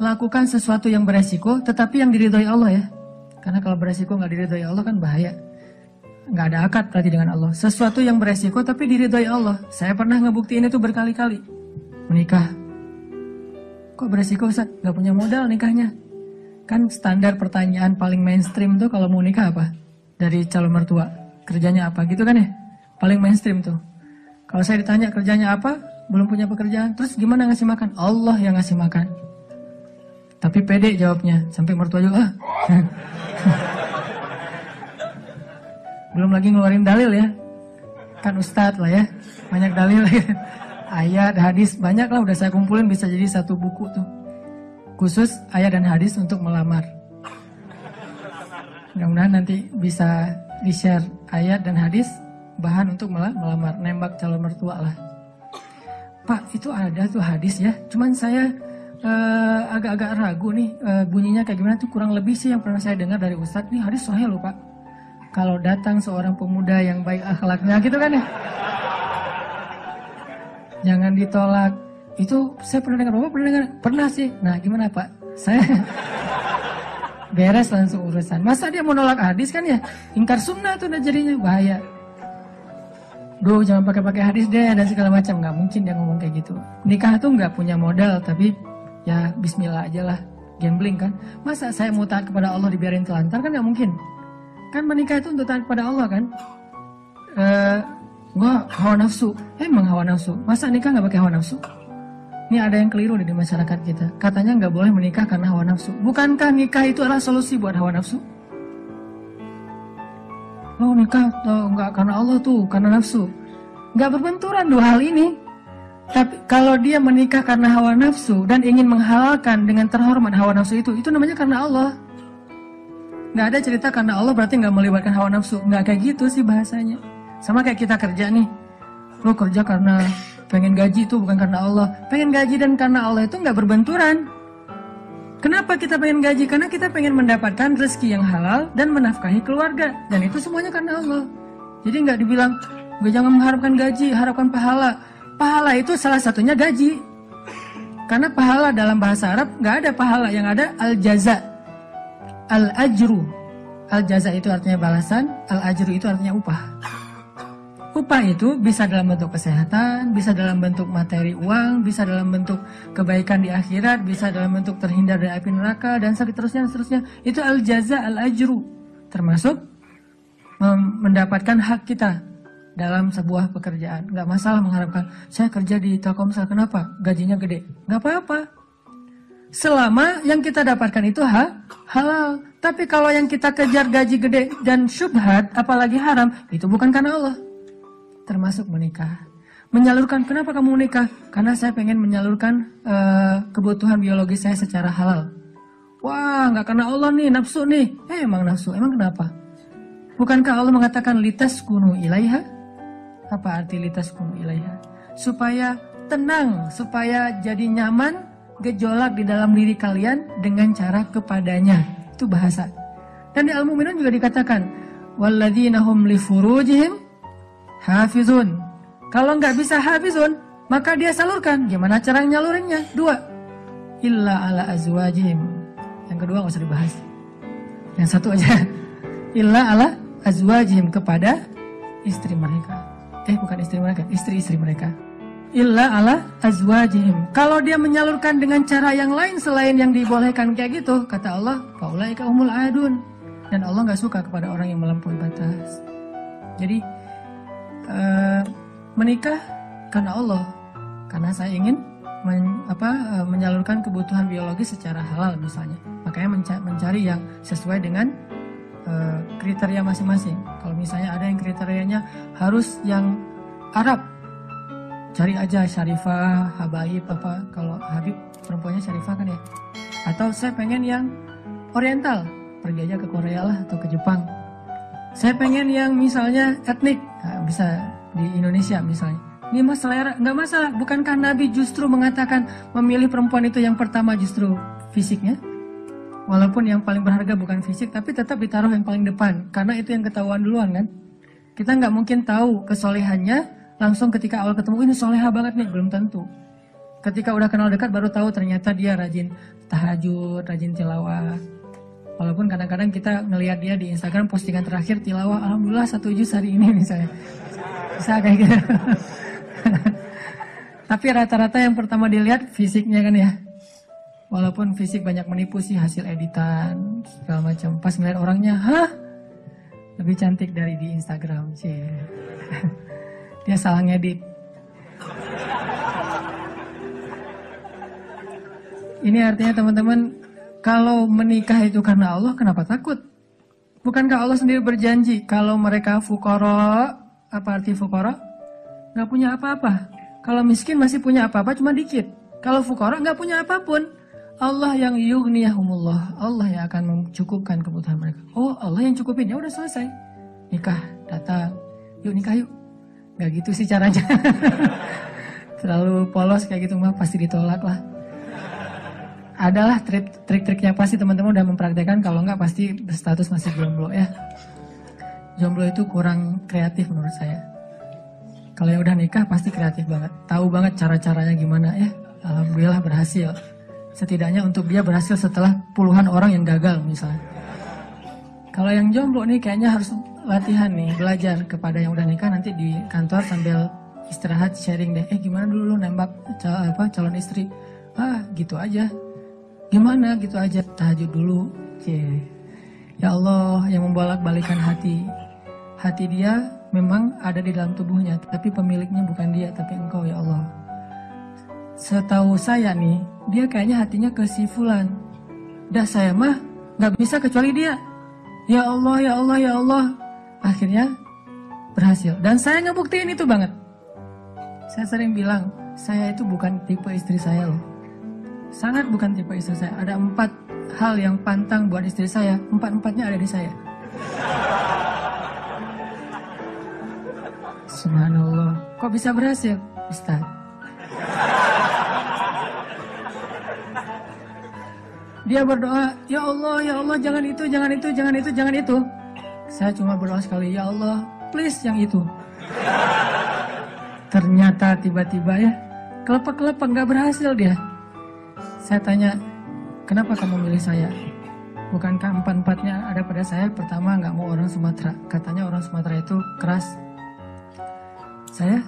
lakukan sesuatu yang beresiko, tetapi yang diridhoi Allah ya. Karena kalau beresiko nggak diridhoi Allah kan bahaya. Nggak ada akad berarti dengan Allah. Sesuatu yang beresiko tapi diridhoi Allah. Saya pernah ngebuktiin itu berkali-kali. Menikah. Kok beresiko Ustaz? Nggak punya modal nikahnya. Kan standar pertanyaan paling mainstream tuh kalau mau nikah apa? Dari calon mertua. Kerjanya apa gitu kan ya? Paling mainstream tuh. Kalau saya ditanya kerjanya apa, belum punya pekerjaan, terus gimana ngasih makan? Allah yang ngasih makan. Tapi pede jawabnya, sampai mertua juga, ah. belum lagi ngeluarin dalil ya. Kan ustadz lah ya, banyak dalil ya. Ayat, hadis, banyak lah udah saya kumpulin bisa jadi satu buku tuh. Khusus ayat dan hadis untuk melamar. Mudah-mudahan nanti bisa di-share ayat dan hadis bahan untuk melamar, nembak calon mertua lah. Pak, itu ada tuh hadis ya. Cuman saya uh, agak-agak ragu nih uh, bunyinya kayak gimana tuh kurang lebih sih yang pernah saya dengar dari Ustadz nih hadis sahih loh Pak. Kalau datang seorang pemuda yang baik akhlaknya gitu kan ya. Jangan ditolak. Itu saya pernah dengar, Bapak pernah dengar? Pernah sih. Nah gimana Pak? Saya beres langsung urusan. Masa dia mau nolak hadis kan ya? Ingkar sunnah tuh udah jadinya bahaya. Duh jangan pakai-pakai hadis deh dan segala macam. Nggak mungkin dia ngomong kayak gitu. Nikah tuh nggak punya modal tapi ya Bismillah aja lah. Gambling kan. Masa saya mau taat kepada Allah dibiarin telantar kan nggak mungkin. Kan menikah itu untuk taat kepada Allah kan. Eh, gua hawa nafsu. Emang hawa nafsu. Masa nikah nggak pakai hawa nafsu? Ini ada yang keliru di masyarakat kita. Katanya nggak boleh menikah karena hawa nafsu. Bukankah nikah itu adalah solusi buat hawa nafsu? Lo nikah tuh nggak karena Allah tuh, karena nafsu. Nggak berbenturan dua hal ini. Tapi kalau dia menikah karena hawa nafsu dan ingin menghalalkan dengan terhormat hawa nafsu itu, itu namanya karena Allah. Nggak ada cerita karena Allah berarti nggak melibatkan hawa nafsu. Nggak kayak gitu sih bahasanya. Sama kayak kita kerja nih. Lo kerja karena Pengen gaji itu bukan karena Allah. Pengen gaji dan karena Allah itu nggak berbenturan. Kenapa kita pengen gaji? Karena kita pengen mendapatkan rezeki yang halal dan menafkahi keluarga. Dan itu semuanya karena Allah. Jadi nggak dibilang, gue jangan mengharapkan gaji, harapkan pahala. Pahala itu salah satunya gaji. Karena pahala dalam bahasa Arab nggak ada pahala, yang ada al-jaza. Al-ajru. Al-jaza itu artinya balasan, al-ajru itu artinya upah. Upah itu bisa dalam bentuk kesehatan, bisa dalam bentuk materi uang, bisa dalam bentuk kebaikan di akhirat, bisa dalam bentuk terhindar dari api neraka, dan seterusnya, seterusnya. Itu al-jaza al-ajru. Termasuk mendapatkan hak kita dalam sebuah pekerjaan. Nggak masalah mengharapkan, saya kerja di Telkomsel, kenapa? Gajinya gede. Nggak apa-apa. Selama yang kita dapatkan itu ha, halal. Tapi kalau yang kita kejar gaji gede dan syubhat, apalagi haram, itu bukan karena Allah termasuk menikah. Menyalurkan, kenapa kamu menikah? Karena saya pengen menyalurkan uh, kebutuhan biologis saya secara halal. Wah, nggak karena Allah nih, nafsu nih. Eh, emang nafsu, emang kenapa? Bukankah Allah mengatakan litas kunu ilaiha? Apa arti litas kunu ilaiha? Supaya tenang, supaya jadi nyaman, gejolak di dalam diri kalian dengan cara kepadanya. Itu bahasa. Dan di Al-Mu'minun juga dikatakan, walladzina hum li furujihim hafizun. Kalau nggak bisa hafizun, maka dia salurkan. Gimana cara nyalurinnya? Dua. Illa ala azwajihim. Yang kedua nggak usah dibahas. Yang satu aja. Illa ala azwajihim kepada istri mereka. Eh bukan istri mereka, istri-istri mereka. Illa ala azwajihim. Kalau dia menyalurkan dengan cara yang lain selain yang dibolehkan kayak gitu, kata Allah, faulaika umul adun. Dan Allah nggak suka kepada orang yang melampaui batas. Jadi uh, menikah karena Allah, karena saya ingin men, apa, uh, menyalurkan kebutuhan biologis secara halal misalnya. Makanya menca mencari yang sesuai dengan uh, kriteria masing-masing. Kalau misalnya ada yang kriterianya harus yang Arab, cari aja Syarifah, Habaib apa. Kalau Habib perempuannya Syarifah kan ya. Atau saya pengen yang Oriental, pergi aja ke Korea lah atau ke Jepang saya pengen yang misalnya etnik, nah, bisa di Indonesia misalnya. Ini mas selera, nggak masalah. Bukankah Nabi justru mengatakan memilih perempuan itu yang pertama justru fisiknya? Walaupun yang paling berharga bukan fisik, tapi tetap ditaruh yang paling depan. Karena itu yang ketahuan duluan kan. Kita nggak mungkin tahu kesolehannya langsung ketika awal ketemu, ini soleha banget nih, belum tentu. Ketika udah kenal dekat baru tahu ternyata dia rajin tahajud, rajin tilawah. Walaupun kadang-kadang kita ngelihat dia di Instagram postingan terakhir tilawah, alhamdulillah satu juz hari ini misalnya. Bisa kayak gitu. Tapi rata-rata yang pertama dilihat fisiknya kan ya. Walaupun fisik banyak menipu sih hasil editan segala macam. Pas ngeliat orangnya, hah? Lebih cantik dari di Instagram sih. dia salah ngedit. Ini artinya teman-teman, kalau menikah itu karena Allah, kenapa takut? Bukankah Allah sendiri berjanji kalau mereka fukoro, apa arti fukoro? Gak punya apa-apa. Kalau miskin masih punya apa-apa cuma dikit. Kalau fukoro nggak punya apa pun. Allah yang yughniyahumullah. Allah yang akan mencukupkan kebutuhan mereka. Oh Allah yang cukupin, ya udah selesai. Nikah, datang. Yuk nikah yuk. Gak gitu sih caranya. Terlalu polos kayak gitu mah pasti ditolak lah adalah trik-triknya pasti teman-teman udah mempraktekkan kalau nggak pasti berstatus masih jomblo ya jomblo itu kurang kreatif menurut saya kalau yang udah nikah pasti kreatif banget tahu banget cara-caranya gimana ya alhamdulillah berhasil setidaknya untuk dia berhasil setelah puluhan orang yang gagal misalnya. Kalau yang jomblo nih kayaknya harus latihan nih belajar kepada yang udah nikah nanti di kantor sambil istirahat sharing deh. Eh gimana dulu lu nembak apa calon istri? Ah gitu aja. Gimana? Gitu aja. Tahajud dulu. Cie. ya Allah yang membolak-balikan hati. Hati dia memang ada di dalam tubuhnya tapi pemiliknya bukan dia tapi engkau ya Allah. Setahu saya nih dia kayaknya hatinya ke si fulan dah saya mah nggak bisa kecuali dia ya Allah ya Allah ya Allah akhirnya berhasil dan saya ngebuktiin itu banget saya sering bilang saya itu bukan tipe istri saya loh sangat bukan tipe istri saya. Ada empat hal yang pantang buat istri saya, empat-empatnya ada di saya. Subhanallah, kok bisa berhasil? Ustaz. Dia berdoa, ya Allah, ya Allah, jangan itu, jangan itu, jangan itu, jangan itu. Saya cuma berdoa sekali, ya Allah, please yang itu. Ternyata tiba-tiba ya, kelepek-kelepek nggak berhasil dia. Saya tanya, kenapa kamu milih saya? Bukankah empat-empatnya ada pada saya? Pertama, nggak mau orang Sumatera. Katanya orang Sumatera itu keras. Saya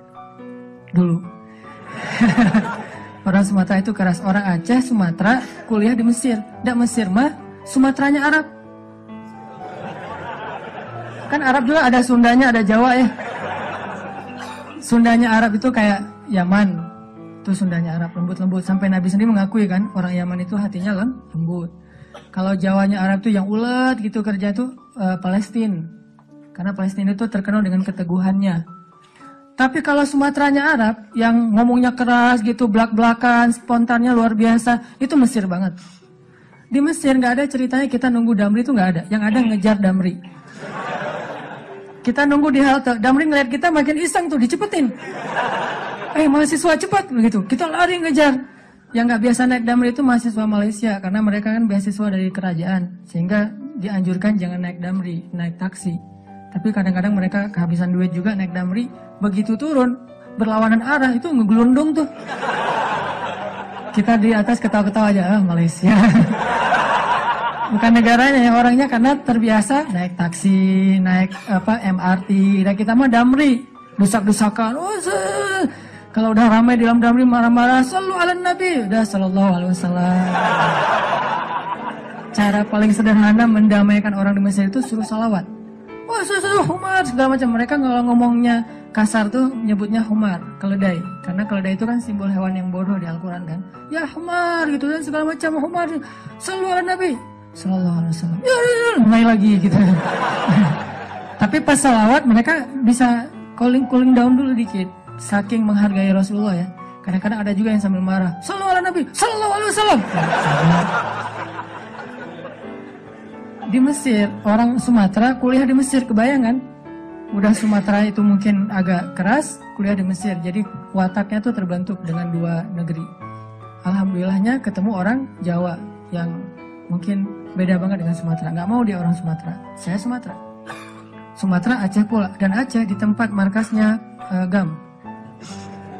dulu. orang Sumatera itu keras. Orang Aceh, Sumatera, kuliah di Mesir. Tidak Mesir mah, Sumateranya Arab. Kan Arab juga ada Sundanya, ada Jawa ya. Sundanya Arab itu kayak Yaman, itu Sundanya Arab lembut-lembut sampai Nabi sendiri mengakui kan orang Yaman itu hatinya lembut kalau Jawanya Arab itu yang ulet gitu kerja itu uh, Palestina karena Palestina itu terkenal dengan keteguhannya tapi kalau Sumateranya Arab yang ngomongnya keras gitu belak-belakan spontannya luar biasa itu Mesir banget. Di Mesir nggak ada ceritanya kita nunggu Damri itu nggak ada. Yang ada ngejar Damri. Kita nunggu di halte. Damri ngeliat kita makin iseng tuh dicepetin. Eh mahasiswa cepat begitu. Kita lari ngejar. Yang nggak biasa naik damri itu mahasiswa Malaysia karena mereka kan beasiswa dari kerajaan. Sehingga dianjurkan jangan naik damri, naik taksi. Tapi kadang-kadang mereka kehabisan duit juga naik damri, begitu turun berlawanan arah itu ngegelundung tuh. Kita di atas ketawa-ketawa aja, ah, Malaysia. Bukan negaranya yang orangnya karena terbiasa naik taksi, naik apa MRT. Dan kita mah damri, dusak-dusakan. Oh, kalau udah ramai di dalam damri marah-marah, selalu ala Nabi. Udah sallallahu alaihi wasallam. Cara paling sederhana mendamaikan orang di Mesir itu suruh salawat. Wah, suruh humar segala macam. Mereka kalau ngomongnya kasar tuh nyebutnya humar, keledai. Karena keledai itu kan simbol hewan yang bodoh di Al-Quran kan. Ya humar gitu dan segala macam humar. Selalu ala Nabi. Sallallahu alaihi wasallam. Ya, ya, ya, mulai lagi gitu. Tapi pas salawat mereka bisa cooling cooling down dulu dikit saking menghargai Rasulullah ya. Kadang-kadang ada juga yang sambil marah. Sallallahu alaihi Nabi, sallallahu alaihi wasallam. Di Mesir, orang Sumatera kuliah di Mesir, kebayangan? Udah Sumatera itu mungkin agak keras, kuliah di Mesir. Jadi wataknya tuh terbentuk dengan dua negeri. Alhamdulillahnya ketemu orang Jawa yang mungkin beda banget dengan Sumatera. Nggak mau dia orang Sumatera. Saya Sumatera. Sumatera Aceh pula dan Aceh di tempat markasnya uh, GAM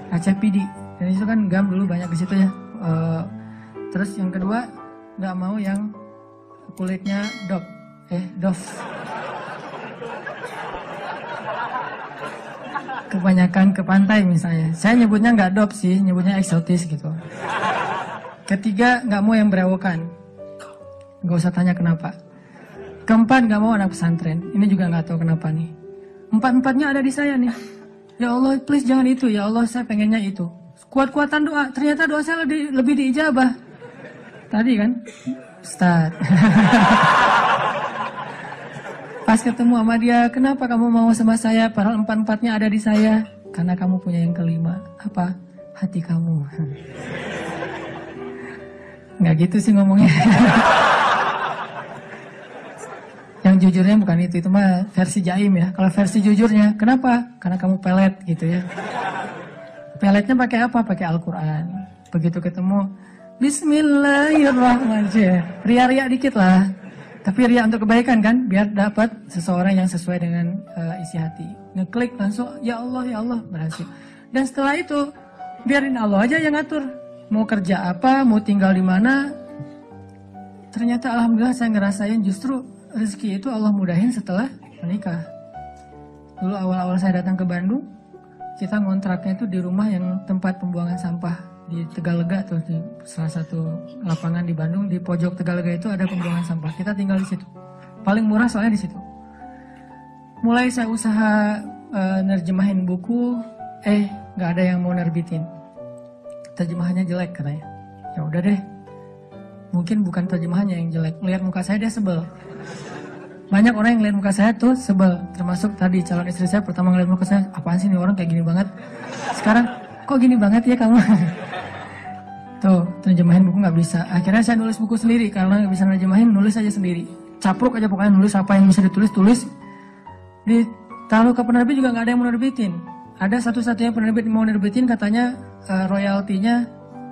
Aceh PD dan itu kan gam dulu banyak di situ ya uh, terus yang kedua nggak mau yang kulitnya dop. Eh dof. Kebanyakan ke pantai misalnya. Saya nyebutnya nggak dop sih nyebutnya eksotis gitu. Ketiga nggak mau yang berewokan. Nggak usah tanya kenapa. Keempat nggak mau anak pesantren. Ini juga nggak tahu kenapa nih. Empat empatnya ada di saya nih. Ya Allah please jangan itu. Ya Allah saya pengennya itu. Kuat-kuatan doa. Ternyata doa saya lebih, lebih diijabah. Tadi kan Ustaz. Pas ketemu sama dia kenapa kamu mau sama saya? Padahal empat-empatnya ada di saya. Karena kamu punya yang kelima. Apa? Hati kamu. Nggak gitu sih ngomongnya. Yang jujurnya bukan itu itu mah versi jaim ya. Kalau versi jujurnya kenapa? Karena kamu pelet gitu ya. Peletnya pakai apa? Pakai Al-Quran. Begitu ketemu Bismillahirrahmanirrahim. Ria-ria dikit lah. Tapi ria untuk kebaikan kan, biar dapat seseorang yang sesuai dengan uh, isi hati. Ngeklik langsung, ya Allah, ya Allah, berhasil. Dan setelah itu, biarin Allah aja yang ngatur. Mau kerja apa, mau tinggal di mana. Ternyata Alhamdulillah saya ngerasain justru rezeki itu Allah mudahin setelah menikah. Dulu awal-awal saya datang ke Bandung, kita ngontraknya itu di rumah yang tempat pembuangan sampah di Tegalega tuh di salah satu lapangan di Bandung di pojok Tegalega itu ada pembuangan sampah. Kita tinggal di situ. Paling murah soalnya di situ. Mulai saya usaha uh, nerjemahin buku eh nggak ada yang mau nerbitin. Terjemahannya jelek katanya. Ya udah deh. Mungkin bukan terjemahannya yang jelek. Lihat muka saya dia sebel. Banyak orang yang lihat muka saya tuh sebel. Termasuk tadi calon istri saya pertama ngeliat muka saya apaan sih ini orang kayak gini banget? Sekarang kok gini banget ya kamu terjemahin buku nggak bisa. Akhirnya saya nulis buku sendiri karena nggak bisa terjemahin, nulis aja sendiri. Capruk aja pokoknya nulis apa yang bisa ditulis tulis. Ditaruh ke penerbit juga nggak ada yang mau nerbitin. Ada satu-satunya penerbit mau nerbitin katanya uh, royaltinya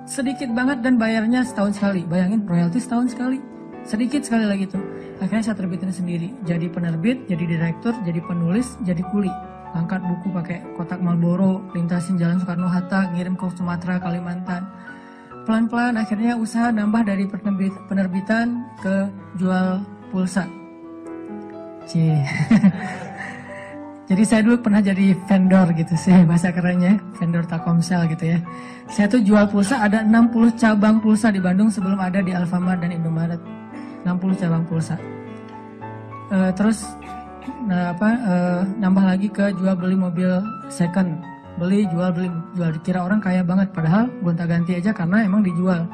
sedikit banget dan bayarnya setahun sekali. Bayangin royalti setahun sekali, sedikit sekali lagi tuh. Akhirnya saya terbitin sendiri. Jadi penerbit, jadi direktur, jadi penulis, jadi kuli angkat buku pakai kotak Marlboro, lintasin jalan Soekarno Hatta, ngirim ke Sumatera, Kalimantan pelan-pelan akhirnya usaha nambah dari penerbit, penerbitan ke jual pulsa. Jadi saya dulu pernah jadi vendor gitu sih bahasa kerennya, vendor Telkomsel gitu ya. Saya tuh jual pulsa ada 60 cabang pulsa di Bandung sebelum ada di Alfamart dan Indomaret. 60 cabang pulsa. Uh, terus nah apa uh, nambah lagi ke jual beli mobil second beli jual beli jual. Dikira orang kaya banget padahal gonta ganti aja karena emang dijual.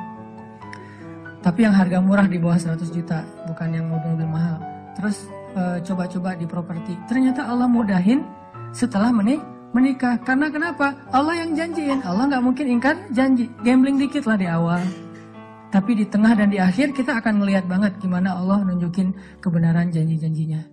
Tapi yang harga murah di bawah 100 juta bukan yang mobil-mobil mahal. Terus eh, coba-coba di properti. Ternyata Allah mudahin setelah menik menikah. Karena kenapa? Allah yang janjiin. Allah nggak mungkin ingkar janji. Gambling dikit lah di awal. Tapi di tengah dan di akhir kita akan melihat banget gimana Allah nunjukin kebenaran janji-janjinya